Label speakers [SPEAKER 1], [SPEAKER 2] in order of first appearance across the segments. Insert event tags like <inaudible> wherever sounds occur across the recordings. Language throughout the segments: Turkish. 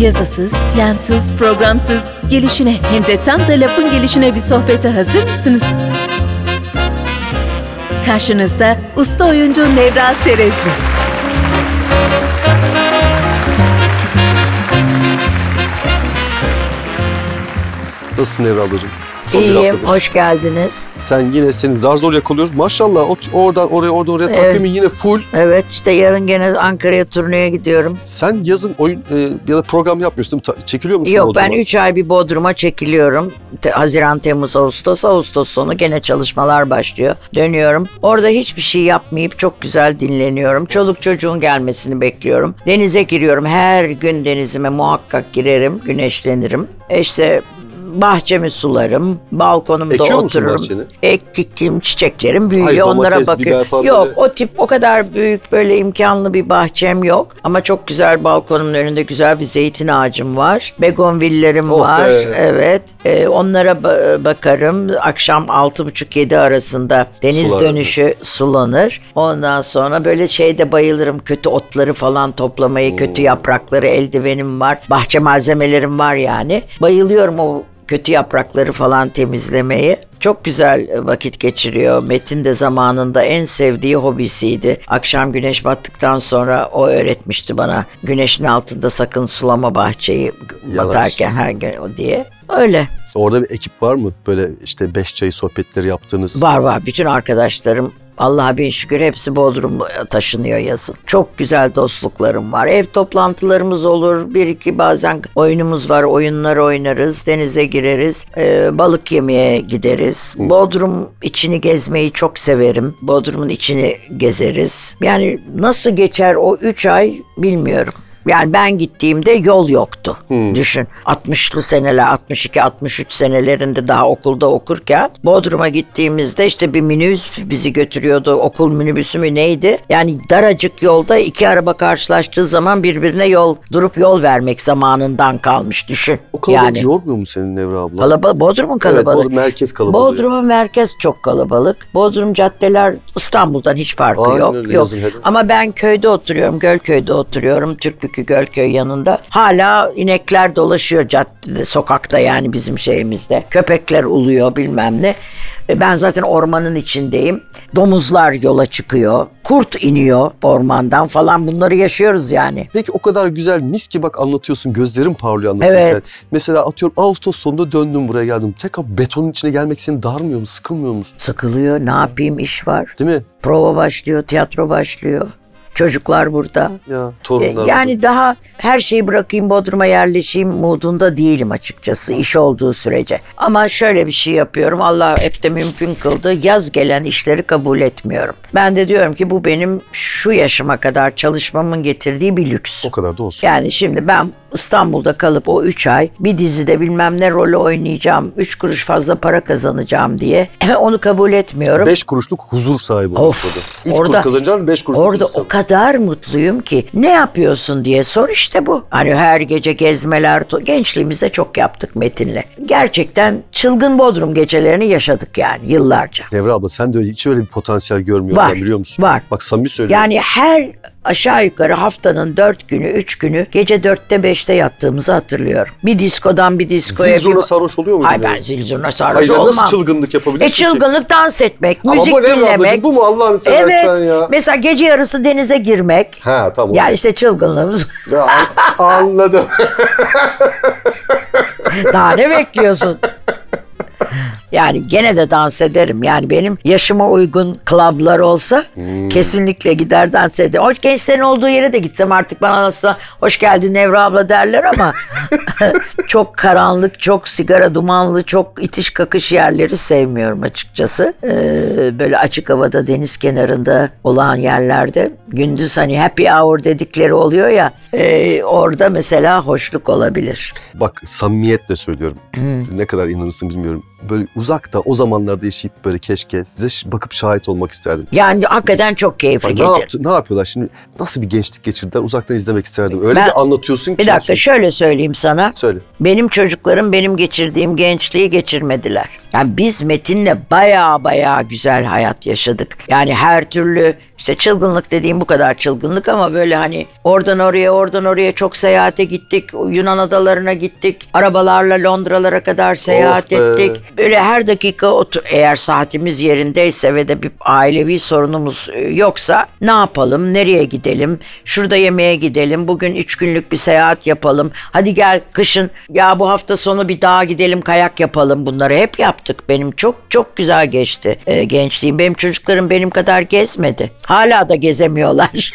[SPEAKER 1] Yazısız, plansız, programsız, gelişine hem de tam da lafın gelişine bir sohbete hazır mısınız? Karşınızda usta oyuncu Nevra Serezli.
[SPEAKER 2] Nasılsın Evra ablacığım? Son bir
[SPEAKER 3] İyiyim,
[SPEAKER 2] haftadır.
[SPEAKER 3] hoş geldiniz.
[SPEAKER 2] Sen yine seni zar zor yakalıyoruz. Maşallah o, oradan oraya oradan oraya takvimi yine full.
[SPEAKER 3] Evet, işte yarın gene Ankara'ya turneye gidiyorum.
[SPEAKER 2] Sen yazın oyun e, ya da program yapmıyorsun değil mi? Ta- çekiliyor musun?
[SPEAKER 3] Yok,
[SPEAKER 2] Bodrum'a?
[SPEAKER 3] ben 3 ay bir Bodrum'a çekiliyorum. Te- Haziran, Temmuz, Ağustos, Ağustos sonu gene çalışmalar başlıyor. Dönüyorum. Orada hiçbir şey yapmayıp çok güzel dinleniyorum. Çoluk çocuğun gelmesini bekliyorum. Denize giriyorum. Her gün denizime muhakkak girerim, güneşlenirim. E işte bahçemi sularım, balkonumda
[SPEAKER 2] Ekiyor musun
[SPEAKER 3] otururum.
[SPEAKER 2] bahçeni?
[SPEAKER 3] Ektiğim çiçeklerim büyüyor,
[SPEAKER 2] Hayır,
[SPEAKER 3] onlara
[SPEAKER 2] domates, biber
[SPEAKER 3] bakıyorum.
[SPEAKER 2] falan
[SPEAKER 3] Yok,
[SPEAKER 2] böyle-
[SPEAKER 3] o tip o kadar büyük böyle imkanlı bir bahçem yok. Ama çok güzel balkonumun önünde güzel bir zeytin ağacım var. Begonvillerim
[SPEAKER 2] Oh
[SPEAKER 3] var.
[SPEAKER 2] be.
[SPEAKER 3] Evet. Ee, onlara ba- bakarım. Akşam 6.30-7 arasında deniz
[SPEAKER 2] Sular.
[SPEAKER 3] dönüşü sulanır. Ondan sonra böyle şeyde bayılırım. Kötü otları falan toplamayı, kötü yaprakları eldivenim var. Bahçe malzemelerim var yani. Bayılıyorum o kötü yaprakları falan temizlemeyi. Çok güzel vakit geçiriyor. Metin de zamanında en sevdiği hobisiydi. Akşam güneş battıktan sonra o öğretmişti bana. Güneşin altında sakın sulama bahçeyi
[SPEAKER 2] Yavaş.
[SPEAKER 3] batarken her gün diye. Öyle.
[SPEAKER 2] Orada bir ekip var mı? Böyle işte beş çayı sohbetleri yaptığınız.
[SPEAKER 3] Var var. Bütün arkadaşlarım Allah'a bin şükür hepsi Bodrum'a taşınıyor yazın. Çok güzel dostluklarım var. Ev toplantılarımız olur. Bir iki bazen oyunumuz var. Oyunlar oynarız. Denize gireriz. Ee, balık yemeye gideriz. Bodrum içini gezmeyi çok severim. Bodrum'un içini gezeriz. Yani nasıl geçer o üç ay bilmiyorum. Yani ben gittiğimde yol yoktu. Düşün 60'lı seneler 62 63 senelerinde daha okulda okurken Bodrum'a gittiğimizde işte bir minibüs bizi götürüyordu. Okul minibüsü mü neydi? Yani daracık yolda iki araba karşılaştığı zaman birbirine yol durup yol vermek zamanından kalmış düşün.
[SPEAKER 2] O kalabalık
[SPEAKER 3] yani
[SPEAKER 2] yormuyor mu senin Evra abla?
[SPEAKER 3] kalabalık Bodrum'un kalabalık.
[SPEAKER 2] Evet, Bodrum merkez kalabalık.
[SPEAKER 3] Bodrum'un merkez çok kalabalık. Bodrum caddeler İstanbul'dan hiç farkı
[SPEAKER 2] Aynen
[SPEAKER 3] yok. yok.
[SPEAKER 2] yazın.
[SPEAKER 3] Ama ben köyde oturuyorum, Gölköy'de oturuyorum. Türkbükü Gölköy yanında. Hala inekler dolaşıyor caddede, sokakta yani bizim şeyimizde. Köpekler uluyor bilmem ne. E, Ben zaten ormanın içindeyim. Domuzlar yola çıkıyor. Kurt iniyor ormandan falan bunları yaşıyoruz yani.
[SPEAKER 2] Peki o kadar güzel mis ki bak anlatıyorsun gözlerim parlıyor anlatırken.
[SPEAKER 3] Evet.
[SPEAKER 2] Mesela atıyorum Ağustos sonunda döndüm buraya geldim. Tekrar betonun içine gelmek seni darmıyor mu sıkılmıyor musun?
[SPEAKER 3] Sıkılıyor ne yapayım iş var.
[SPEAKER 2] Değil mi?
[SPEAKER 3] Prova başlıyor, tiyatro başlıyor. Çocuklar burada.
[SPEAKER 2] Ya torunlar.
[SPEAKER 3] Yani daha her şeyi bırakayım Bodrum'a yerleşeyim modunda değilim açıkçası iş olduğu sürece. Ama şöyle bir şey yapıyorum Allah hep de mümkün kıldı yaz gelen işleri kabul etmiyorum. Ben de diyorum ki bu benim şu yaşıma kadar çalışmamın getirdiği bir lüks.
[SPEAKER 2] O kadar da olsun.
[SPEAKER 3] Yani şimdi ben İstanbul'da kalıp o 3 ay bir dizide bilmem ne rolü oynayacağım, 3 kuruş fazla para kazanacağım diye <clears throat> onu kabul etmiyorum.
[SPEAKER 2] Beş kuruşluk huzur sahibi olmuş orada. Üç
[SPEAKER 3] orada-
[SPEAKER 2] kuruş kazanacaksın beş kuruşluk
[SPEAKER 3] Orada o kadar mutluyum ki ne yapıyorsun diye sor işte bu. Hani her gece gezmeler, gençliğimizde çok yaptık Metin'le. Gerçekten çılgın Bodrum gecelerini yaşadık yani yıllarca.
[SPEAKER 2] Devre abla sen de hiç öyle bir potansiyel görmüyorsun
[SPEAKER 3] Var,
[SPEAKER 2] biliyor musun?
[SPEAKER 3] var.
[SPEAKER 2] Bak samimi söylüyorum.
[SPEAKER 3] Yani her aşağı yukarı haftanın dört günü, üç günü gece dörtte beşte yattığımızı hatırlıyorum. Bir diskodan bir diskoya.
[SPEAKER 2] Zil
[SPEAKER 3] bir...
[SPEAKER 2] sarhoş oluyor mu?
[SPEAKER 3] Ay ben zil zurna sarhoş
[SPEAKER 2] Hayır
[SPEAKER 3] olmam.
[SPEAKER 2] nasıl çılgınlık yapabilirsin
[SPEAKER 3] E
[SPEAKER 2] ki?
[SPEAKER 3] çılgınlık dans etmek,
[SPEAKER 2] Ama
[SPEAKER 3] müzik
[SPEAKER 2] bu ne
[SPEAKER 3] dinlemek.
[SPEAKER 2] ablacığım bu mu Allah'ını seversen
[SPEAKER 3] Evet.
[SPEAKER 2] ya?
[SPEAKER 3] Mesela gece yarısı denize girmek.
[SPEAKER 2] Ha tamam.
[SPEAKER 3] Ya işte çılgınlığımız.
[SPEAKER 2] Ya, an- <laughs> anladım.
[SPEAKER 3] Daha ne bekliyorsun? <laughs> Yani gene de dans ederim. Yani benim yaşıma uygun klablar olsa kesinlikle gider dans ederim. O gençlerin olduğu yere de gitsem artık bana aslında hoş geldin Nevra abla derler ama <laughs> çok karanlık, çok sigara dumanlı, çok itiş kakış yerleri sevmiyorum açıkçası. Ee, böyle açık havada deniz kenarında olan yerlerde gündüz hani happy hour dedikleri oluyor ya e, orada mesela hoşluk olabilir.
[SPEAKER 2] Bak samimiyetle söylüyorum. Ne kadar inanırsın bilmiyorum. Böyle uzakta o zamanlarda yaşayıp böyle keşke size bakıp şahit olmak isterdim.
[SPEAKER 3] Yani hakikaten çok keyifli
[SPEAKER 2] Bak, ne,
[SPEAKER 3] gece.
[SPEAKER 2] yaptı, ne yapıyorlar şimdi? Nasıl bir gençlik geçirdiler? Uzaktan izlemek isterdim. Öyle
[SPEAKER 3] Ben-
[SPEAKER 2] bir anlatıyorsun ki.
[SPEAKER 3] Bir dakika şöyle söyleyeyim sana.
[SPEAKER 2] Söyle.
[SPEAKER 3] Benim çocuklarım benim geçirdiğim gençliği geçirmediler. Yani biz Metin'le baya baya güzel hayat yaşadık. Yani her türlü işte çılgınlık dediğim bu kadar çılgınlık ama böyle hani oradan oraya oradan oraya çok seyahate gittik. Yunan adalarına gittik. Arabalarla Londralara kadar seyahat
[SPEAKER 2] be.
[SPEAKER 3] ettik. Böyle her dakika otur eğer saatimiz yerindeyse ve de bir ailevi sorunumuz e, yoksa ne yapalım? Nereye gidelim? Şurada yemeğe gidelim. Bugün üç günlük bir seyahat yapalım. Hadi gel kışın ya bu hafta sonu bir dağa gidelim kayak yapalım. Bunları hep yaptık. Benim çok çok güzel geçti e, gençliğim. Benim çocuklarım benim kadar gezmedi. Hala da gezemiyorlar. <laughs>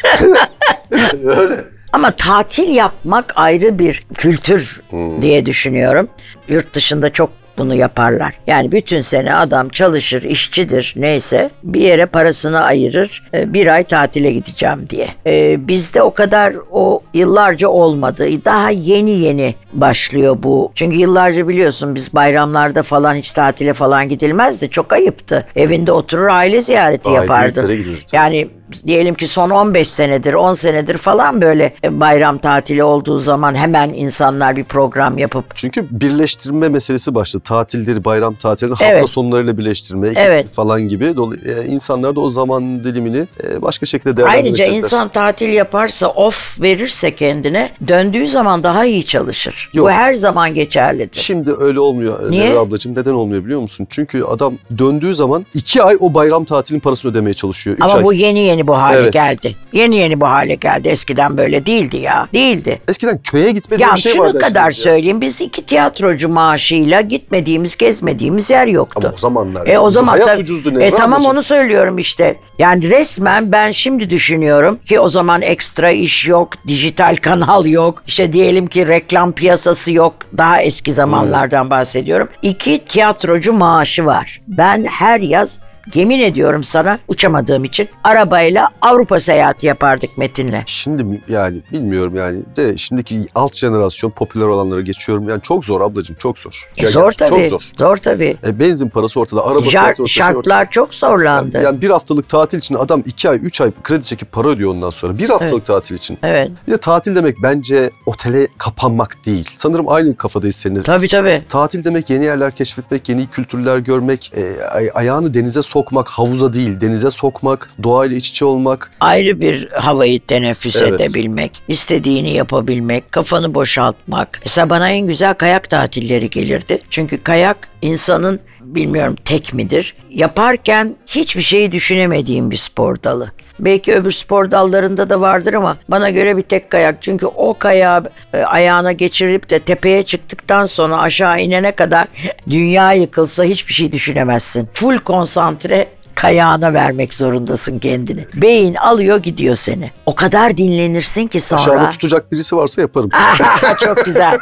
[SPEAKER 2] Öyle.
[SPEAKER 3] Ama tatil yapmak ayrı bir kültür diye düşünüyorum. Yurt dışında çok bunu yaparlar. Yani bütün sene adam çalışır, işçidir neyse bir yere parasını ayırır e, bir ay tatile gideceğim diye. E, bizde o kadar o yıllarca olmadı. Daha yeni yeni başlıyor bu. Çünkü yıllarca biliyorsun biz bayramlarda falan hiç tatile falan gidilmezdi. Çok ayıptı. Evinde oturur aile ziyareti
[SPEAKER 2] Ay, gidilirdi.
[SPEAKER 3] Yani diyelim ki son 15 senedir 10 senedir falan böyle bayram tatili olduğu zaman hemen insanlar bir program yapıp
[SPEAKER 2] Çünkü birleştirme meselesi başladı. Tatilleri, bayram tatilleri hafta
[SPEAKER 3] Evet.
[SPEAKER 2] sonlarıyla birleştirme
[SPEAKER 3] Evet.
[SPEAKER 2] falan gibi. Dolayı, e, insanlar da o zaman dilimini e, başka şekilde değerlendirmek
[SPEAKER 3] ayrıca insan tatil yaparsa off verirse kendine döndüğü zaman daha iyi çalışır.
[SPEAKER 2] Yok.
[SPEAKER 3] Bu her zaman geçerlidir.
[SPEAKER 2] Şimdi öyle olmuyor
[SPEAKER 3] Niye?
[SPEAKER 2] Nevra ablacığım. Neden olmuyor biliyor musun? Çünkü adam döndüğü zaman iki ay o bayram tatilin parasını ödemeye çalışıyor. Üç
[SPEAKER 3] Ama
[SPEAKER 2] ay.
[SPEAKER 3] bu yeni yeni bu hale
[SPEAKER 2] Evet.
[SPEAKER 3] geldi. Yeni yeni bu hale geldi. Eskiden böyle değildi ya. Değildi.
[SPEAKER 2] Eskiden köye gitme diye
[SPEAKER 3] Ya
[SPEAKER 2] bir şey
[SPEAKER 3] şunu
[SPEAKER 2] vardı.
[SPEAKER 3] kadar
[SPEAKER 2] şimdi.
[SPEAKER 3] söyleyeyim biz iki tiyatrocu maaşıyla gitmediğimiz gezmediğimiz yer yoktu.
[SPEAKER 2] Ama o zamanlar.
[SPEAKER 3] E o zaman
[SPEAKER 2] hayat
[SPEAKER 3] tabii-
[SPEAKER 2] ucuzdu Nevra
[SPEAKER 3] E tamam
[SPEAKER 2] ablacığım.
[SPEAKER 3] onu söylüyorum işte. Yani resmen ben şimdi düşünüyorum ki o zaman ekstra iş yok, dijital kanal yok. İşte diyelim ki reklam piyasası yok. Daha eski zamanlardan bahsediyorum. İki tiyatrocu maaşı var. Ben her yaz Yemin ediyorum sana uçamadığım için arabayla Avrupa seyahati yapardık Metin'le.
[SPEAKER 2] Şimdi yani bilmiyorum yani de şimdiki alt jenerasyon popüler olanlara geçiyorum. Yani çok zor ablacığım çok zor.
[SPEAKER 3] E
[SPEAKER 2] Yani
[SPEAKER 3] zor
[SPEAKER 2] Çok
[SPEAKER 3] tabii.
[SPEAKER 2] zor.
[SPEAKER 3] Zor tabii.
[SPEAKER 2] E, benzin parası ortada, araba
[SPEAKER 3] Şar-
[SPEAKER 2] fiyatı ortada. şey ortada.
[SPEAKER 3] şartlar çok zorlandı.
[SPEAKER 2] Yani, yani bir haftalık tatil için adam iki ay, üç ay kredi çekip para ödüyor ondan sonra. Bir haftalık tatil için.
[SPEAKER 3] Evet.
[SPEAKER 2] Bir de tatil demek bence otele kapanmak değil. Sanırım aynı kafadayız seninle.
[SPEAKER 3] Tabii tabii.
[SPEAKER 2] Tatil demek yeni yerler keşfetmek, yeni kültürler görmek, e, ay- ayağını denize sokmak, havuza değil denize sokmak, doğayla iç içe olmak.
[SPEAKER 3] ayrı bir havayı teneffüs
[SPEAKER 2] Evet.
[SPEAKER 3] edebilmek, istediğini yapabilmek, kafanı boşaltmak. Mesela bana en güzel kayak tatilleri gelirdi. Çünkü kayak insanın bilmiyorum tek midir? Yaparken hiçbir şeyi düşünemediğim bir spor dalı. Belki öbür spor dallarında da vardır ama bana göre bir tek kayak. Çünkü o kayağı e, ayağına geçirip de tepeye çıktıktan sonra aşağı inene kadar dünya yıkılsa hiçbir şey düşünemezsin. Full konsantre kayağına vermek zorundasın kendini. Beyin alıyor gidiyor seni. O kadar dinlenirsin ki sonra.
[SPEAKER 2] Aşağıda tutacak birisi varsa yaparım. <laughs>
[SPEAKER 3] çok güzel.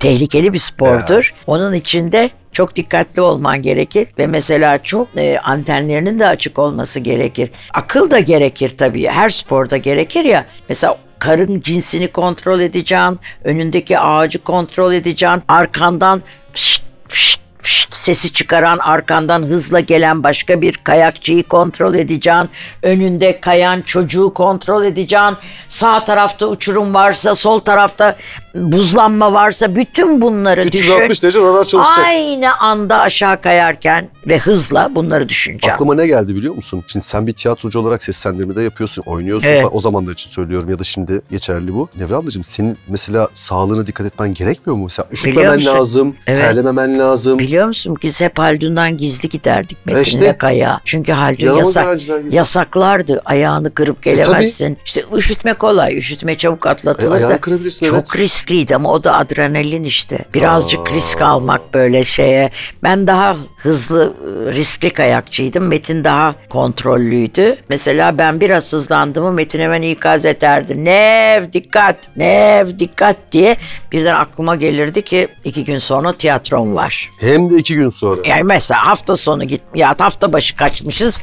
[SPEAKER 3] Tehlikeli bir spordur. Onun içinde çok dikkatli olman gerekir ve mesela çok e, antenlerinin de açık olması gerekir. Akıl da gerekir tabii. Her sporda gerekir ya. Mesela karın cinsini kontrol edeceksin, önündeki ağacı kontrol edeceksin, arkandan şşt, şşt, şşt sesi çıkaran arkandan hızla gelen başka bir kayakçıyı kontrol edeceksin. Önünde kayan çocuğu kontrol edeceksin. Sağ tarafta uçurum varsa, sol tarafta buzlanma varsa bütün bunları düşün.
[SPEAKER 2] 360 derece radar çalışacak.
[SPEAKER 3] Aynı anda aşağı kayarken ve hızla bunları düşüneceğim.
[SPEAKER 2] Aklıma ne geldi biliyor musun? Şimdi sen bir tiyatrocu olarak seslendirme de yapıyorsun, oynuyorsun
[SPEAKER 3] Evet.
[SPEAKER 2] falan. O zamanlar için söylüyorum ya da şimdi geçerli bu. Nevra ablacığım senin mesela sağlığına dikkat etmen gerekmiyor mu? Mesela üşütmemen
[SPEAKER 3] musun?
[SPEAKER 2] lazım,
[SPEAKER 3] Evet.
[SPEAKER 2] terlememen lazım.
[SPEAKER 3] Biliyor musun biz hep Haldun'dan gizli giderdik Metin'le
[SPEAKER 2] işte.
[SPEAKER 3] kayağa. Çünkü Haldun
[SPEAKER 2] Yaramaz
[SPEAKER 3] yasak,
[SPEAKER 2] öğrenciler gibi.
[SPEAKER 3] yasaklardı. Ayağını kırıp
[SPEAKER 2] E,
[SPEAKER 3] gelemezsin. işte üşütme kolay. Üşütme çabuk
[SPEAKER 2] E,
[SPEAKER 3] atlatılır da.
[SPEAKER 2] ayağını kırabilirsin
[SPEAKER 3] Çok
[SPEAKER 2] evet.
[SPEAKER 3] Riskliydi ama o da adrenalin işte. Birazcık
[SPEAKER 2] Aa.
[SPEAKER 3] risk almak böyle şeye. Ben daha hızlı e, riskli kayakçıydım. Metin daha kontrollüydü. Mesela ben biraz hızlandım mı Metin hemen ikaz ederdi. Nev dikkat, Nev dikkat diye. Birden aklıma gelirdi ki iki gün sonra tiyatrom var.
[SPEAKER 2] Hem de iki gün sonra.
[SPEAKER 3] Yani mesela hafta sonu git ya hafta başı kaçmışız.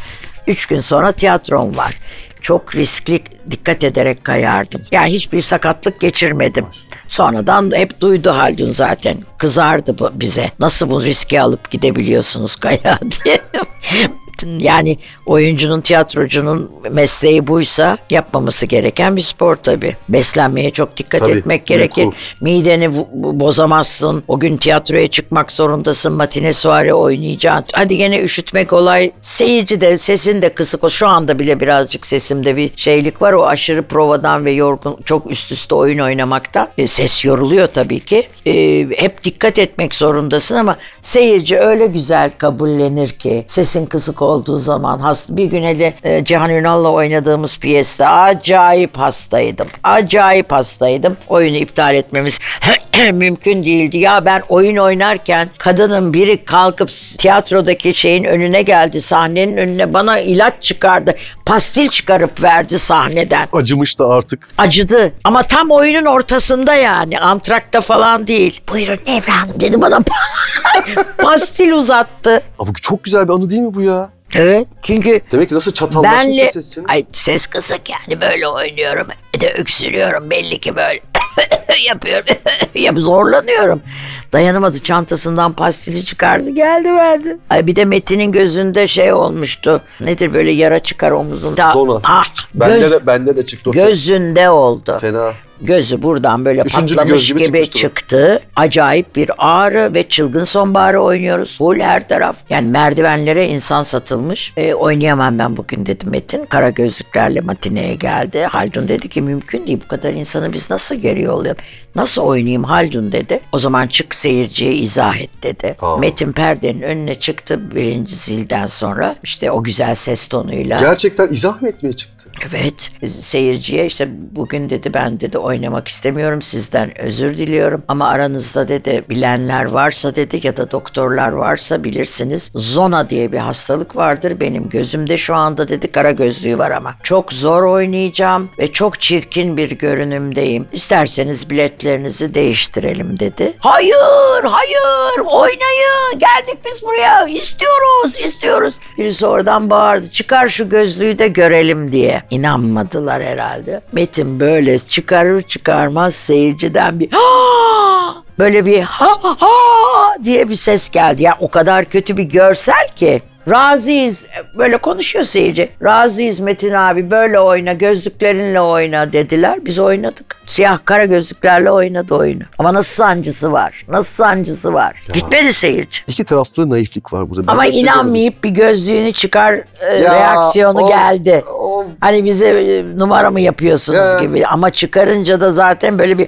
[SPEAKER 3] Üç gün sonra tiyatrom var. Çok riskli dikkat ederek kayardım. Yani hiçbir sakatlık geçirmedim. Sonradan hep duydu Haldun zaten. Kızardı bu bize. Nasıl bu riski alıp gidebiliyorsunuz kayağa <laughs> diye. Yani oyuncunun, tiyatrocunun mesleği buysa yapmaması gereken bir spor tabii. Beslenmeye çok dikkat
[SPEAKER 2] Tabii,
[SPEAKER 3] etmek gerekir.
[SPEAKER 2] uyku.
[SPEAKER 3] Mideni bozamazsın. O gün tiyatroya çıkmak zorundasın. Matine suare oynayacaksın. Hadi gene üşütmek olay. Seyirci de sesin de kısık. O şu anda bile birazcık sesimde bir şeylik var. O aşırı provadan ve yorgun çok üst üste oyun oynamaktan. E, ses yoruluyor tabii ki. E, hep dikkat etmek zorundasın ama seyirci öyle güzel kabullenir ki sesin kısık olduğu zaman hasta. Bir gün hele e, Cihan Ünal'la oynadığımız piyeste acayip hastaydım. Acayip hastaydım. Oyunu iptal etmemiz <clears throat> mümkün değildi. Ya ben oyun oynarken kadının biri kalkıp tiyatrodaki şeyin önüne geldi. Sahnenin önüne bana ilaç çıkardı. Pastil çıkarıp verdi sahneden.
[SPEAKER 2] Acımış da artık.
[SPEAKER 3] Acıdı ama tam oyunun ortasında yani antrakta falan değil. Buyurun Nevra Hanım dedi bana <laughs> pastil uzattı.
[SPEAKER 2] Ama çok güzel bir anı değil mi bu ya?
[SPEAKER 3] Evet çünkü
[SPEAKER 2] Demek ki nasıl çatallaşmışsa
[SPEAKER 3] benle
[SPEAKER 2] sesin.
[SPEAKER 3] ay ses kısık yani böyle oynuyorum. Bir de öksürüyorum belli ki böyle <coughs> yapıyorum <coughs> ya zorlanıyorum. Dayanamadı çantasından pastili çıkardı geldi verdi. Ay bir de Metin'in gözünde şey olmuştu. Nedir böyle yara çıkar omuzunda?
[SPEAKER 2] Zona.
[SPEAKER 3] ah
[SPEAKER 2] Bende
[SPEAKER 3] göz,
[SPEAKER 2] de, bende de çıktı o
[SPEAKER 3] gözünde oldu.
[SPEAKER 2] Fena.
[SPEAKER 3] Gözü buradan böyle
[SPEAKER 2] Üçüncü bir
[SPEAKER 3] patlamış
[SPEAKER 2] göz
[SPEAKER 3] gibi,
[SPEAKER 2] gibi
[SPEAKER 3] çıktı. Acayip bir ağrı ve çılgın sonbaharı oynuyoruz. Full her taraf. Yani merdivenlere insan satılmış. E, oynayamam ben bugün dedi Metin. Kara gözlüklerle matineye geldi. Haldun dedi ki mümkün değil bu kadar insanı biz nasıl geri yollayalım? Nasıl oynayayım Haldun dedi. O zaman çık seyirciye izah et dedi.
[SPEAKER 2] Aa.
[SPEAKER 3] Metin perdenin önüne çıktı birinci zilden sonra. işte o güzel ses tonuyla.
[SPEAKER 2] Gerçekten izah mı etmeye çıktı?
[SPEAKER 3] Evet seyirciye işte bugün dedi ben dedi oynamak istemiyorum sizden özür diliyorum ama aranızda dedi bilenler varsa dedi ya da doktorlar varsa bilirsiniz zona diye bir hastalık vardır benim gözümde şu anda dedi kara gözlüğü var ama çok zor oynayacağım ve çok çirkin bir görünümdeyim isterseniz biletlerinizi değiştirelim dedi. Hayır hayır oynayın geldik biz buraya istiyoruz istiyoruz. Birisi oradan bağırdı çıkar şu gözlüğü de görelim diye. İnanmadılar herhalde. Metin böyle çıkarır çıkarmaz seyirciden bir böyle bir ha ha diye bir ses geldi. Yani o kadar kötü bir görsel ki. Razıyız. Böyle konuşuyor seyirci. Razıyız Metin abi böyle oyna gözlüklerinle oyna dediler. Biz oynadık. Siyah kara gözlüklerle oynadı oyunu. Ama nasıl sancısı var? Nasıl sancısı var? Gitmedi seyirci.
[SPEAKER 2] İki taraflı naiflik var burada. Ben
[SPEAKER 3] Ama
[SPEAKER 2] gerçekten-
[SPEAKER 3] inanmayıp bir gözlüğünü çıkar e,
[SPEAKER 2] Ya,
[SPEAKER 3] reaksiyonu
[SPEAKER 2] o-
[SPEAKER 3] geldi.
[SPEAKER 2] o-
[SPEAKER 3] Hani bize e, numara mı yapıyorsunuz
[SPEAKER 2] Ya.
[SPEAKER 3] gibi. Ama çıkarınca da zaten böyle bir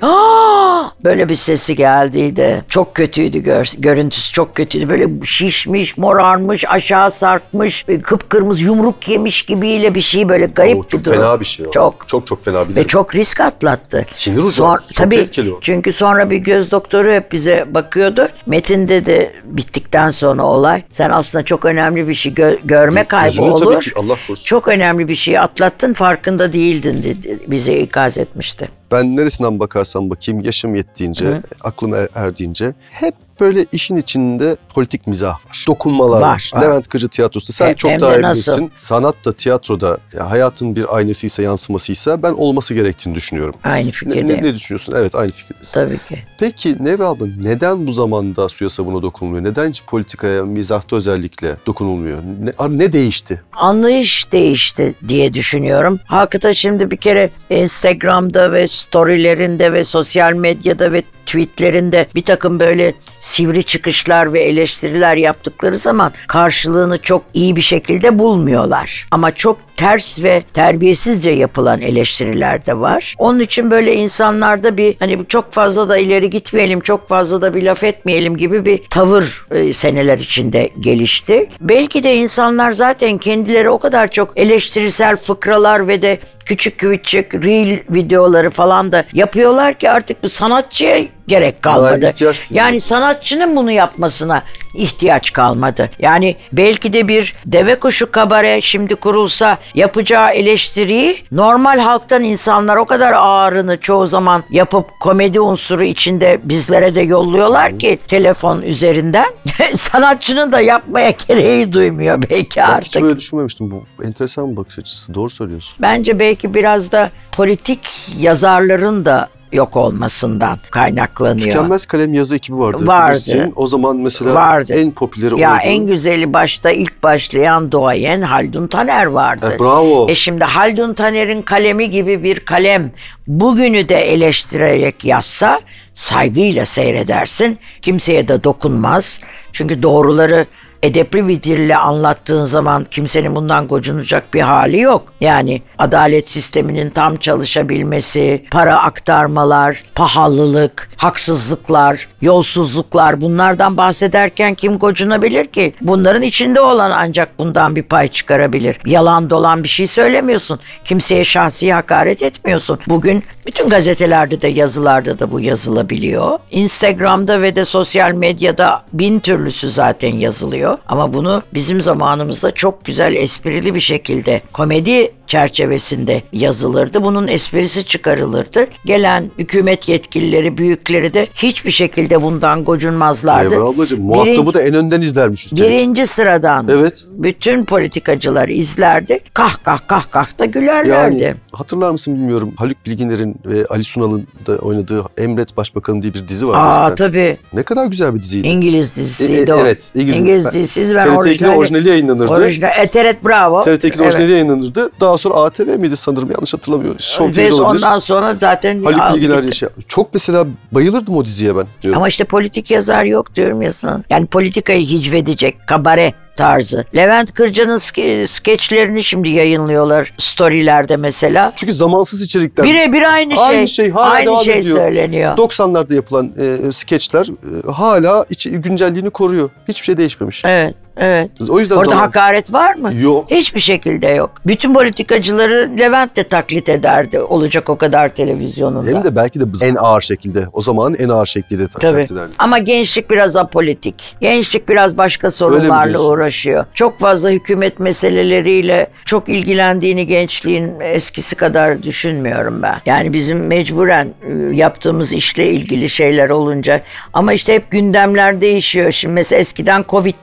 [SPEAKER 3] böyle bir sesi geldiydi. Çok kötüydü gör, görüntüsü çok kötüydü. Böyle şişmiş, morarmış, aşağı sarkmış, e, kıpkırmızı yumruk yemiş gibiyle bir şey böyle garip
[SPEAKER 2] Oo,
[SPEAKER 3] bir
[SPEAKER 2] çok
[SPEAKER 3] durum.
[SPEAKER 2] fena bir şey o.
[SPEAKER 3] Çok.
[SPEAKER 2] Çok çok fena bir
[SPEAKER 3] Ve çok risk atlattı.
[SPEAKER 2] Sinir ucu.
[SPEAKER 3] Son-
[SPEAKER 2] Çok
[SPEAKER 3] tabii,
[SPEAKER 2] tehlikeli o.
[SPEAKER 3] Çünkü sonra bir göz doktoru hep bize bakıyordu. Metin dedi bittikten sonra olay. Sen aslında çok önemli bir şey gö- görme kaybı
[SPEAKER 2] Gözünü tabii
[SPEAKER 3] olur.
[SPEAKER 2] ki, Allah korusun.
[SPEAKER 3] Çok önemli bir şey atlattın farkında değildin dedi. Bize ikaz etmişti.
[SPEAKER 2] Ben neresinden bakarsam bakayım yaşım yettiğince, aklım er- erdiğince hep böyle işin içinde politik mizah var. Dokunmalar var.
[SPEAKER 3] Var, var.
[SPEAKER 2] Levent Kırcı tiyatrosu sen
[SPEAKER 3] Hem-
[SPEAKER 2] çok
[SPEAKER 3] hem
[SPEAKER 2] daha iyi bilirsin. Sanat da tiyatroda ya hayatın bir aynasıysa yansımasıysa ben olması gerektiğini düşünüyorum.
[SPEAKER 3] Aynı
[SPEAKER 2] Ne,
[SPEAKER 3] fikirdeyim.
[SPEAKER 2] ne, ne düşünüyorsun? Evet aynı fikirdesin.
[SPEAKER 3] Tabii ki.
[SPEAKER 2] Peki Nevra abla neden bu zamanda suya sabuna dokunulmuyor? Neden hiç politikaya, mizahta özellikle dokunulmuyor? Ne, ne değişti?
[SPEAKER 3] anlayış değişti diye düşünüyorum. Hakikaten şimdi bir kere Instagram'da ve storylerinde ve sosyal medyada ve tweetlerinde bir takım böyle sivri çıkışlar ve eleştiriler yaptıkları zaman karşılığını çok iyi bir şekilde bulmuyorlar. Ama çok ters ve terbiyesizce yapılan eleştiriler de var. Onun için böyle insanlarda bir hani çok fazla da ileri gitmeyelim, çok fazla da bir laf etmeyelim gibi bir tavır e, seneler içinde gelişti. Belki de insanlar zaten kendileri o kadar çok eleştirisel fıkralar ve de küçük küçük reel videoları falan da yapıyorlar ki artık bu sanatçıya gerek kalmadı. Yani sanatçının bunu yapmasına ihtiyaç kalmadı. Yani belki de bir deve kuşu kabare şimdi kurulsa yapacağı eleştiriyi normal halktan insanlar o kadar ağırını çoğu zaman yapıp komedi unsuru içinde bizlere de yolluyorlar ki telefon üzerinden <laughs> sanatçının da yapmaya gereği duymuyor belki
[SPEAKER 2] Ben hiç
[SPEAKER 3] artık.
[SPEAKER 2] böyle düşünmemiştim. Bu enteresan bir bakış açısı. Doğru söylüyorsun.
[SPEAKER 3] Bence belki biraz da politik yazarların da yok olmasından kaynaklanıyor.
[SPEAKER 2] Tükenmez kalem yazı ekibi vardı.
[SPEAKER 3] Vardı.
[SPEAKER 2] bilirsin. O zaman mesela
[SPEAKER 3] Vardı.
[SPEAKER 2] en popüleri
[SPEAKER 3] Ya
[SPEAKER 2] oydu.
[SPEAKER 3] en güzeli başta ilk başlayan duayen Haldun Taner vardı.
[SPEAKER 2] E, bravo.
[SPEAKER 3] E şimdi Haldun Taner'in kalemi gibi bir kalem bugünü de eleştirerek yazsa saygıyla seyredersin. Kimseye de dokunmaz. Çünkü doğruları edepli bir dille anlattığın zaman kimsenin bundan gocunacak bir hali yok. Yani adalet sisteminin tam çalışabilmesi, para aktarmalar, pahalılık, haksızlıklar, yolsuzluklar bunlardan bahsederken kim gocunabilir ki? Bunların içinde olan ancak bundan bir pay çıkarabilir. Yalan dolan bir şey söylemiyorsun. Kimseye şahsi hakaret etmiyorsun. Bugün bütün gazetelerde de yazılarda da bu yazılabiliyor. Instagram'da ve de sosyal medyada bin türlüsü zaten yazılıyor. Ama bunu bizim zamanımızda çok güzel esprili bir şekilde komedi çerçevesinde yazılırdı. Bunun esprisi çıkarılırdı. Gelen hükümet yetkilileri, büyükleri de hiçbir şekilde bundan gocunmazlardı.
[SPEAKER 2] Evra ablacığım muhatabı
[SPEAKER 3] Birinci-
[SPEAKER 2] da en önden izlermiş üstelik.
[SPEAKER 3] Birinci sıradan
[SPEAKER 2] Evet.
[SPEAKER 3] bütün politikacılar izlerdi. Kah kah kah kah da gülerlerdi.
[SPEAKER 2] Yani hatırlar mısın bilmiyorum. Haluk Bilginer'in ve Ali Sunal'ın da oynadığı Emret Başbakanım diye bir dizi vardı
[SPEAKER 3] Aa
[SPEAKER 2] eskiden.
[SPEAKER 3] tabii.
[SPEAKER 2] Ne kadar güzel bir diziydi.
[SPEAKER 3] İngiliz
[SPEAKER 2] E,
[SPEAKER 3] dizisiydi
[SPEAKER 2] e,
[SPEAKER 3] o.
[SPEAKER 2] evet, İngiliz-
[SPEAKER 3] İngiliz
[SPEAKER 2] ben-
[SPEAKER 3] dizisi. Ben
[SPEAKER 2] TRT2'de
[SPEAKER 3] orijinali,
[SPEAKER 2] orijinali yayınlanırdı.
[SPEAKER 3] Orijinal, Eteret Bravo.
[SPEAKER 2] TRT2'de
[SPEAKER 3] Evet.
[SPEAKER 2] orijinali yayınlanırdı. Daha sonra ATV miydi sanırım yanlış hatırlamıyorum. Show TV'de olabilir.
[SPEAKER 3] ondan sonra zaten
[SPEAKER 2] Haluk
[SPEAKER 3] gitti.
[SPEAKER 2] yaşa. Çok mesela bayılırdım o diziye ben. Diyorum.
[SPEAKER 3] Ama işte politik yazar yok diyorum ya sana. Yani politikayı hicvedecek kabare tarzı. Levent Kırca'nın ske- skeçlerini şimdi yayınlıyorlar storylerde mesela.
[SPEAKER 2] Çünkü zamansız içerikler.
[SPEAKER 3] Birebir aynı şey.
[SPEAKER 2] Aynı şey, hala
[SPEAKER 3] aynı
[SPEAKER 2] devam
[SPEAKER 3] şey
[SPEAKER 2] ediyor.
[SPEAKER 3] söyleniyor.
[SPEAKER 2] 90'larda yapılan e, skeçler e, hala içi, güncelliğini koruyor. Hiçbir şey değişmemiş.
[SPEAKER 3] Evet, evet.
[SPEAKER 2] O yüzden
[SPEAKER 3] Orada
[SPEAKER 2] zamansız.
[SPEAKER 3] hakaret var mı?
[SPEAKER 2] Yok.
[SPEAKER 3] Hiçbir şekilde yok. Bütün politikacıları Levent de taklit ederdi. Olacak o kadar televizyonunda.
[SPEAKER 2] Hem de belki de en ağır şekilde. O zamanın en ağır şekliyle ta-
[SPEAKER 3] Tabii.
[SPEAKER 2] taklit ederdi.
[SPEAKER 3] Ama gençlik biraz apolitik. Gençlik biraz başka sorunlarla uğraşıyor. Çok fazla hükümet meseleleriyle çok ilgilendiğini gençliğin eskisi kadar düşünmüyorum ben. Yani bizim mecburen e, yaptığımız işle ilgili şeyler olunca ama işte hep gündemler değişiyor. Şimdi mesela eskiden Covid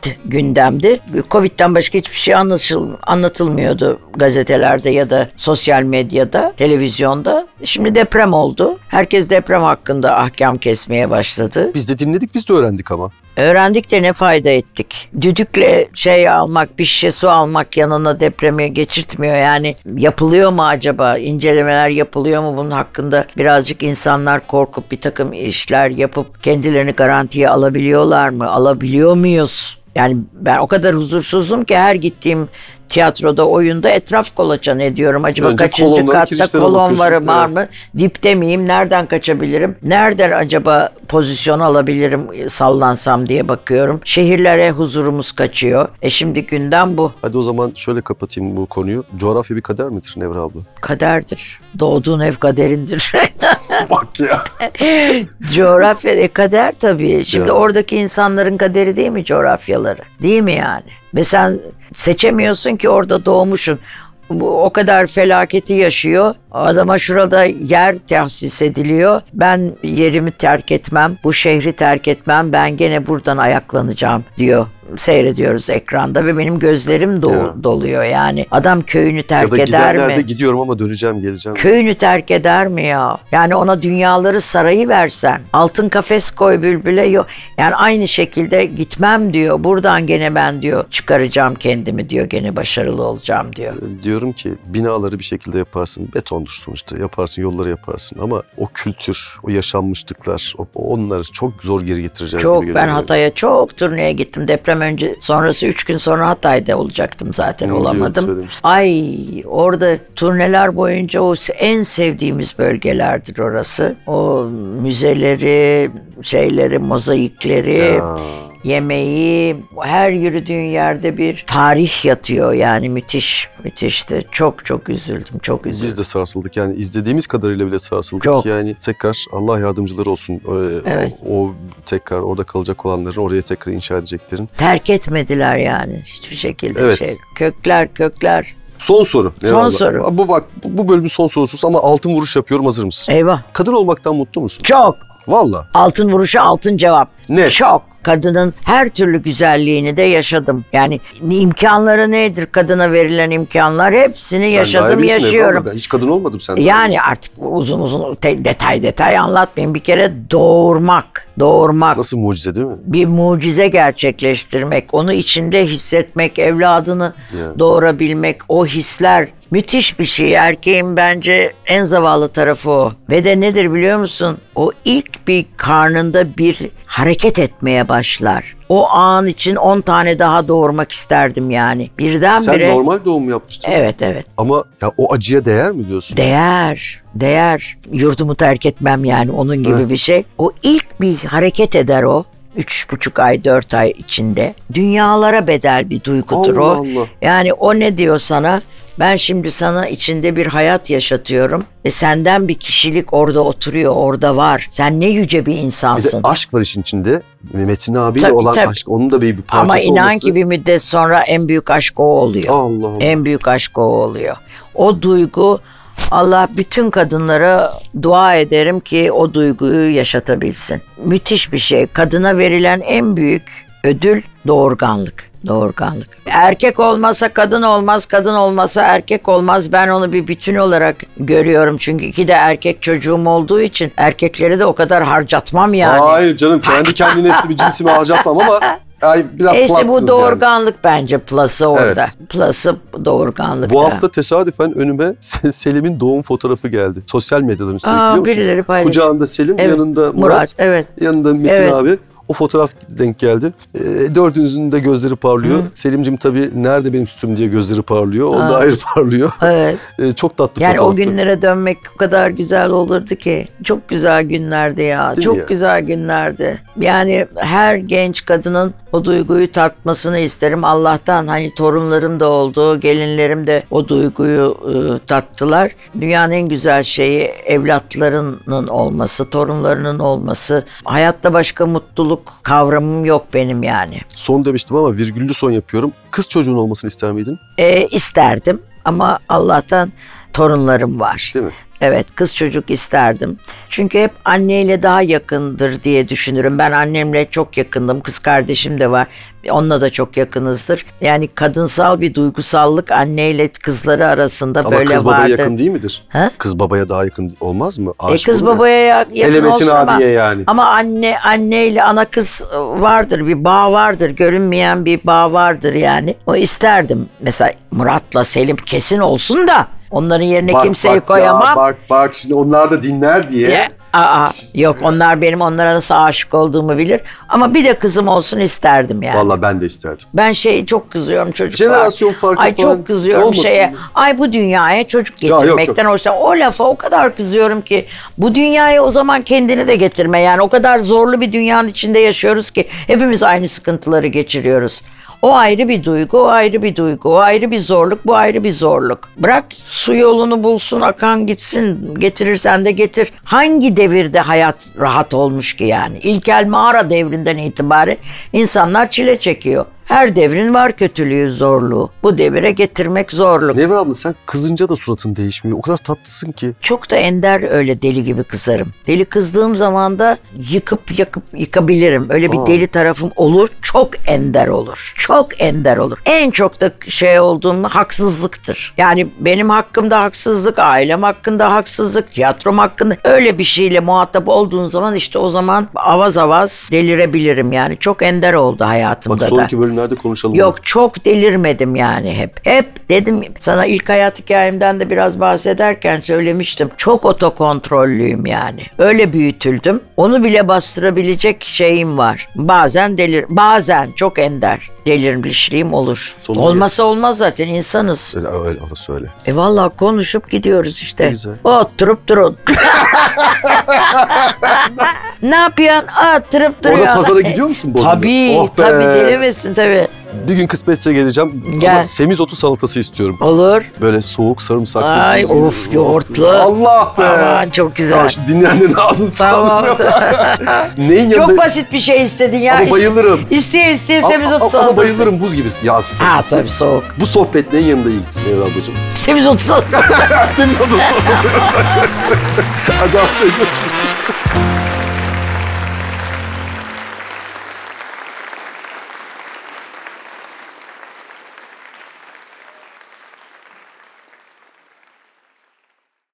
[SPEAKER 3] gündemdi. Covid'den başka hiçbir şey anlaşıl, anlatılmıyordu gazetelerde ya da sosyal medyada, televizyonda. Şimdi deprem oldu. Herkes deprem hakkında ahkam kesmeye başladı.
[SPEAKER 2] Biz de dinledik biz de öğrendik ama.
[SPEAKER 3] Öğrendik de ne fayda ettik? Düdükle şey almak, bir şişe su almak yanına depremi geçirtmiyor. Yani yapılıyor mu acaba? İncelemeler yapılıyor mu bunun hakkında? Birazcık insanlar korkup bir takım işler yapıp kendilerini garantiye alabiliyorlar mı? Alabiliyor muyuz? Yani ben o kadar huzursuzum ki her gittiğim tiyatroda, oyunda etraf kolaçan ediyorum. Acaba
[SPEAKER 2] Önce
[SPEAKER 3] kaçıncı katta kolon
[SPEAKER 2] bakıyorsun.
[SPEAKER 3] var, var
[SPEAKER 2] Evet.
[SPEAKER 3] mı? Dipte miyim? Nereden kaçabilirim? Nereden acaba pozisyon alabilirim e, sallansam diye bakıyorum. Şehirlere huzurumuz kaçıyor. E şimdi gündem bu.
[SPEAKER 2] Hadi o zaman şöyle kapatayım bu konuyu. Coğrafya bir kader midir Nevra abla?
[SPEAKER 3] Kaderdir. Doğduğun ev kaderindir. <laughs>
[SPEAKER 2] Bak ya. <laughs>
[SPEAKER 3] Coğrafya e, kader tabii. Şimdi
[SPEAKER 2] Ya.
[SPEAKER 3] oradaki insanların kaderi değil mi coğrafyaları? Değil mi yani? Ve sen seçemiyorsun ki orada doğmuşsun. O kadar felaketi yaşıyor. Adama şurada yer tahsis ediliyor. Ben yerimi terk etmem, bu şehri terk etmem. Ben gene buradan ayaklanacağım diyor. Seyrediyoruz ekranda ve benim gözlerim do-
[SPEAKER 2] Ya.
[SPEAKER 3] doluyor yani. Adam köyünü
[SPEAKER 2] Ya
[SPEAKER 3] terk
[SPEAKER 2] da
[SPEAKER 3] eder mi?
[SPEAKER 2] gidiyorum ama döneceğim geleceğim.
[SPEAKER 3] Köyünü terk eder mi ya? Yani ona dünyaları sarayı versen, altın kafes koy bülbüle yok. Yani aynı şekilde gitmem diyor. Buradan gene ben diyor çıkaracağım kendimi diyor. Gene başarılı olacağım diyor.
[SPEAKER 2] Diyorum ki binaları bir şekilde yaparsın. Betondur sonuçta. Yaparsın yolları yaparsın. Ama o kültür, o yaşanmışlıklar o- onları çok zor geri getireceğiz
[SPEAKER 3] Çok
[SPEAKER 2] gibi
[SPEAKER 3] ben. Hatay'a çok turneye gittim. Deprem önce sonrası üç gün sonra Hatay'da olacaktım zaten
[SPEAKER 2] Hı,
[SPEAKER 3] olamadım. Ay orada turneler boyunca o en sevdiğimiz bölgelerdir orası. O müzeleri, şeyleri, mozaikleri.
[SPEAKER 2] Ya.
[SPEAKER 3] Yemeği, her yürüdüğün yerde bir tarih yatıyor yani müthiş, müthişti. Çok çok üzüldüm, çok üzüldüm.
[SPEAKER 2] Biz de sarsıldık yani izlediğimiz kadarıyla bile sarsıldık.
[SPEAKER 3] Çok.
[SPEAKER 2] Yani tekrar Allah yardımcıları olsun. Ee,
[SPEAKER 3] Evet.
[SPEAKER 2] O, o tekrar orada kalacak olanların oraya tekrar inşa edeceklerin.
[SPEAKER 3] Terk etmediler yani hiçbir şekilde
[SPEAKER 2] Evet.
[SPEAKER 3] şey. Kökler, kökler.
[SPEAKER 2] Son soru.
[SPEAKER 3] Son soru.
[SPEAKER 2] Bu bak bu bu bölümün son sorusu ama altın vuruş yapıyorum hazır mısın?
[SPEAKER 3] Eyvah.
[SPEAKER 2] Kadın olmaktan mutlu musun?
[SPEAKER 3] Çok.
[SPEAKER 2] Valla.
[SPEAKER 3] Altın vuruşu altın cevap.
[SPEAKER 2] Net.
[SPEAKER 3] Çok. Kadının her türlü güzelliğini de yaşadım. Yani imkanları nedir kadına verilen imkanlar hepsini
[SPEAKER 2] Sen
[SPEAKER 3] yaşadım yaşıyorum.
[SPEAKER 2] Ben hiç kadın olmadım sen.
[SPEAKER 3] Yani artık uzun uzun detay detay anlatmayayım. Bir kere doğurmak, doğurmak
[SPEAKER 2] Nasıl mucize değil mi?
[SPEAKER 3] bir mucize gerçekleştirmek, onu içinde hissetmek, evladını
[SPEAKER 2] Ya.
[SPEAKER 3] doğurabilmek, o hisler müthiş bir şey. Erkeğin bence en zavallı tarafı o. Ve de nedir biliyor musun? O ilk bir karnında bir hareket etmeye başlar. O an için 10 tane daha doğurmak isterdim yani.
[SPEAKER 2] Sen
[SPEAKER 3] Birdenbire...
[SPEAKER 2] normal doğum yapmıştın.
[SPEAKER 3] Evet evet.
[SPEAKER 2] Ama ya o acıya değer mi diyorsun?
[SPEAKER 3] Değer, değer. Yurdumu terk etmem yani onun gibi
[SPEAKER 2] Evet.
[SPEAKER 3] bir şey. O ilk bir hareket eder o. Üç buçuk ay, dört ay içinde. Dünyalara bedel bir duygudur
[SPEAKER 2] Allah
[SPEAKER 3] o.
[SPEAKER 2] Allah.
[SPEAKER 3] Yani o ne diyor sana? Ben şimdi sana içinde bir hayat yaşatıyorum ve senden bir kişilik orada oturuyor, orada var. Sen ne yüce bir
[SPEAKER 2] Bir de
[SPEAKER 3] insansın.
[SPEAKER 2] aşk var işin içinde. Metin abiyle
[SPEAKER 3] Tabii,
[SPEAKER 2] olan
[SPEAKER 3] tabii.
[SPEAKER 2] aşk. Onun da bir, bir parçası
[SPEAKER 3] Ama inan
[SPEAKER 2] olması.
[SPEAKER 3] ki bir müddet sonra en büyük aşk o oluyor.
[SPEAKER 2] Allah Allah.
[SPEAKER 3] En büyük aşk o oluyor. O duygu Allah bütün kadınlara dua ederim ki o duyguyu yaşatabilsin. Müthiş bir şey. Kadına verilen en büyük ödül doğurganlık. Doğurganlık. Erkek olmasa kadın olmaz, kadın olmasa erkek olmaz. Ben onu bir bütün olarak görüyorum. Çünkü iki de erkek çocuğum olduğu için erkekleri de o kadar harcatmam yani.
[SPEAKER 2] Hayır canım kendi kendine bir cinsimi harcatmam ama <laughs> ay, biraz
[SPEAKER 3] E işte bu
[SPEAKER 2] yani.
[SPEAKER 3] doğurganlık bence plus'ı orada.
[SPEAKER 2] Evet.
[SPEAKER 3] Plus'ı doğurganlık.
[SPEAKER 2] Bu hafta tesadüfen önüme Se- Selim'in doğum fotoğrafı geldi. Sosyal medyadan üstelik
[SPEAKER 3] Aa,
[SPEAKER 2] biliyor musun?
[SPEAKER 3] birileri.
[SPEAKER 2] Kucağında Selim,
[SPEAKER 3] Evet,
[SPEAKER 2] yanında Murat,
[SPEAKER 3] Murat, evet.
[SPEAKER 2] yanında Metin
[SPEAKER 3] Evet.
[SPEAKER 2] abi. O fotoğraf denk geldi. E, dördünüzün de gözleri parlıyor. Selim'cim tabii nerede benim sütüm diye gözleri parlıyor. O da ayrı parlıyor.
[SPEAKER 3] Evet. <laughs>
[SPEAKER 2] E, çok tatlı
[SPEAKER 3] Yani o
[SPEAKER 2] fotoğraftı.
[SPEAKER 3] günlere dönmek o kadar güzel olurdu ki. Çok güzel günlerdi ya.
[SPEAKER 2] Değil
[SPEAKER 3] Çok
[SPEAKER 2] ya?
[SPEAKER 3] güzel günlerdi. Yani her genç kadının o duyguyu tatmasını isterim. Allah'tan hani torunlarım da oldu, gelinlerim de o duyguyu e, tattılar. Dünyanın en güzel şeyi evlatlarının olması, torunlarının olması. Hayatta başka mutluluk kavramım yok benim yani.
[SPEAKER 2] Son demiştim ama virgüllü son yapıyorum. Kız çocuğun olmasını ister miydin?
[SPEAKER 3] E, isterdim ama Allah'tan torunlarım var.
[SPEAKER 2] Değil mi?
[SPEAKER 3] Evet kız çocuk isterdim. Çünkü hep anneyle daha yakındır diye düşünürüm. Ben annemle çok yakındım. Kız kardeşim de var. Onunla da çok yakınızdır. Yani kadınsal bir duygusallık anneyle kızları arasında
[SPEAKER 2] Ama
[SPEAKER 3] böyle
[SPEAKER 2] kız babaya
[SPEAKER 3] vardır.
[SPEAKER 2] yakın değil midir?
[SPEAKER 3] Ha?
[SPEAKER 2] Kız babaya daha yakın olmaz mı?
[SPEAKER 3] E
[SPEAKER 2] Aşık
[SPEAKER 3] kız
[SPEAKER 2] olur ya.
[SPEAKER 3] babaya ya- yakın
[SPEAKER 2] Hele Metin
[SPEAKER 3] olsun ama,
[SPEAKER 2] abiye yani.
[SPEAKER 3] ama anne anneyle ana kız vardır bir bağ vardır görünmeyen bir bağ vardır yani. O isterdim mesela Murat'la Selim kesin olsun da onların yerine kimseyi koyamam.
[SPEAKER 2] Ya, bak bak şimdi onlar da dinler diye.
[SPEAKER 3] Ya, aa, yok onlar benim onlara nasıl aşık olduğumu bilir. Ama bir de kızım olsun isterdim yani.
[SPEAKER 2] Vallahi ben de isterdim.
[SPEAKER 3] Ben şey çok kızıyorum çocuklar.
[SPEAKER 2] Jenerasyon farkı
[SPEAKER 3] Ay
[SPEAKER 2] falan
[SPEAKER 3] çok kızıyorum
[SPEAKER 2] olmasın
[SPEAKER 3] şeye.
[SPEAKER 2] mı?
[SPEAKER 3] Ay bu dünyaya çocuk getirmekten hoşlan. O lafa o kadar kızıyorum ki bu dünyaya o zaman kendini de getirme. Yani o kadar zorlu bir dünyanın içinde yaşıyoruz ki hepimiz aynı sıkıntıları geçiriyoruz. O ayrı bir duygu, o ayrı bir duygu, o ayrı bir zorluk, bu ayrı bir zorluk. Bırak su yolunu bulsun, akan gitsin, getirirsen de getir. Hangi devirde hayat rahat olmuş ki yani? İlkel mağara devrinden itibaren insanlar çile çekiyor. Her devrin var kötülüğü, zorluğu. Bu devire getirmek zorluk.
[SPEAKER 2] Nevra abla sen kızınca da suratın değişmiyor. O kadar tatlısın ki.
[SPEAKER 3] Çok da ender öyle deli gibi kızarım. Deli kızdığım zaman da yıkıp yakıp yıkabilirim. Öyle bir
[SPEAKER 2] Aa.
[SPEAKER 3] deli tarafım olur. Çok ender olur. Çok ender olur. En çok da şey olduğum haksızlıktır. Yani benim hakkımda haksızlık, ailem hakkında haksızlık, tiyatrom hakkında öyle bir şeyle muhatap olduğun zaman işte o zaman avaz avaz delirebilirim yani. Çok ender oldu hayatımda
[SPEAKER 2] Bak
[SPEAKER 3] da.
[SPEAKER 2] sonraki bölümlerde konuşalım.
[SPEAKER 3] Yok çok delirmedim yani hep. Hep dedim sana ilk hayat hikayemden de biraz bahsederken söylemiştim. Çok otokontrollüyüm yani. Öyle büyütüldüm. Onu bile bastırabilecek şeyim var. Bazen delir, bazen çok ender delirmişliğim olur.
[SPEAKER 2] Sonu
[SPEAKER 3] Olmasa olmaz zaten insanız.
[SPEAKER 2] E, Öyle orası öyle.
[SPEAKER 3] E vallahi konuşup gidiyoruz işte.
[SPEAKER 2] Ne güzel.
[SPEAKER 3] Oturup durun. <laughs> ne yapıyorsun? Oturup duruyor.
[SPEAKER 2] Orada pazara gidiyor musun Bodrum'da?
[SPEAKER 3] Tabii,
[SPEAKER 2] Oh be.
[SPEAKER 3] tabii deli misin tabii.
[SPEAKER 2] Bir gün kısmetse geleceğim.
[SPEAKER 3] Gel.
[SPEAKER 2] Ama semizotu salatası istiyorum.
[SPEAKER 3] Olur.
[SPEAKER 2] Böyle soğuk sarımsaklı.
[SPEAKER 3] Ay,
[SPEAKER 2] tuzlu.
[SPEAKER 3] of, yoğurtlu.
[SPEAKER 2] Allah be.
[SPEAKER 3] Aman çok güzel.
[SPEAKER 2] Tamam, şimdi dinleyenlerin ağzını
[SPEAKER 3] Tamam. <laughs>
[SPEAKER 2] Neyin yanında?
[SPEAKER 3] çok basit bir şey istedin ya.
[SPEAKER 2] Ama bayılırım.
[SPEAKER 3] İsteye isteye
[SPEAKER 2] Ama,
[SPEAKER 3] semizotu
[SPEAKER 2] ama-
[SPEAKER 3] salatası.
[SPEAKER 2] bayılırım buz gibi yaz
[SPEAKER 3] Ha
[SPEAKER 2] salatası.
[SPEAKER 3] tabii soğuk.
[SPEAKER 2] Bu sohbet neyin yanında iyi gitsin Evra ablacığım? <laughs>
[SPEAKER 3] Semizotu salatası.
[SPEAKER 2] Semizotu salatası. <laughs> Hadi haftaya görüşürüz.